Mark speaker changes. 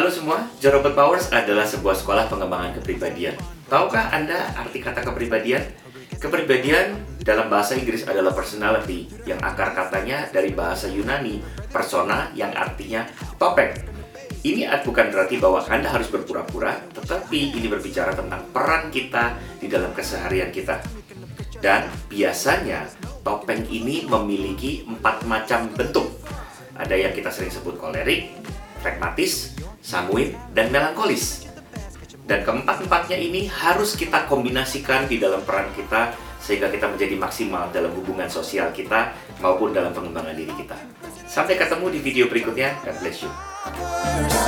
Speaker 1: Halo semua, Jorobot Powers adalah sebuah sekolah pengembangan kepribadian. Tahukah Anda arti kata kepribadian? Kepribadian dalam bahasa Inggris adalah personality, yang akar katanya dari bahasa Yunani, persona yang artinya topeng. Ini bukan berarti bahwa Anda harus berpura-pura, tetapi ini berbicara tentang peran kita di dalam keseharian kita. Dan biasanya topeng ini memiliki empat macam bentuk. Ada yang kita sering sebut kolerik, flegmatis, sanguin, dan melankolis. Dan keempat-empatnya ini harus kita kombinasikan di dalam peran kita sehingga kita menjadi maksimal dalam hubungan sosial kita maupun dalam pengembangan diri kita. Sampai ketemu di video berikutnya. God bless you.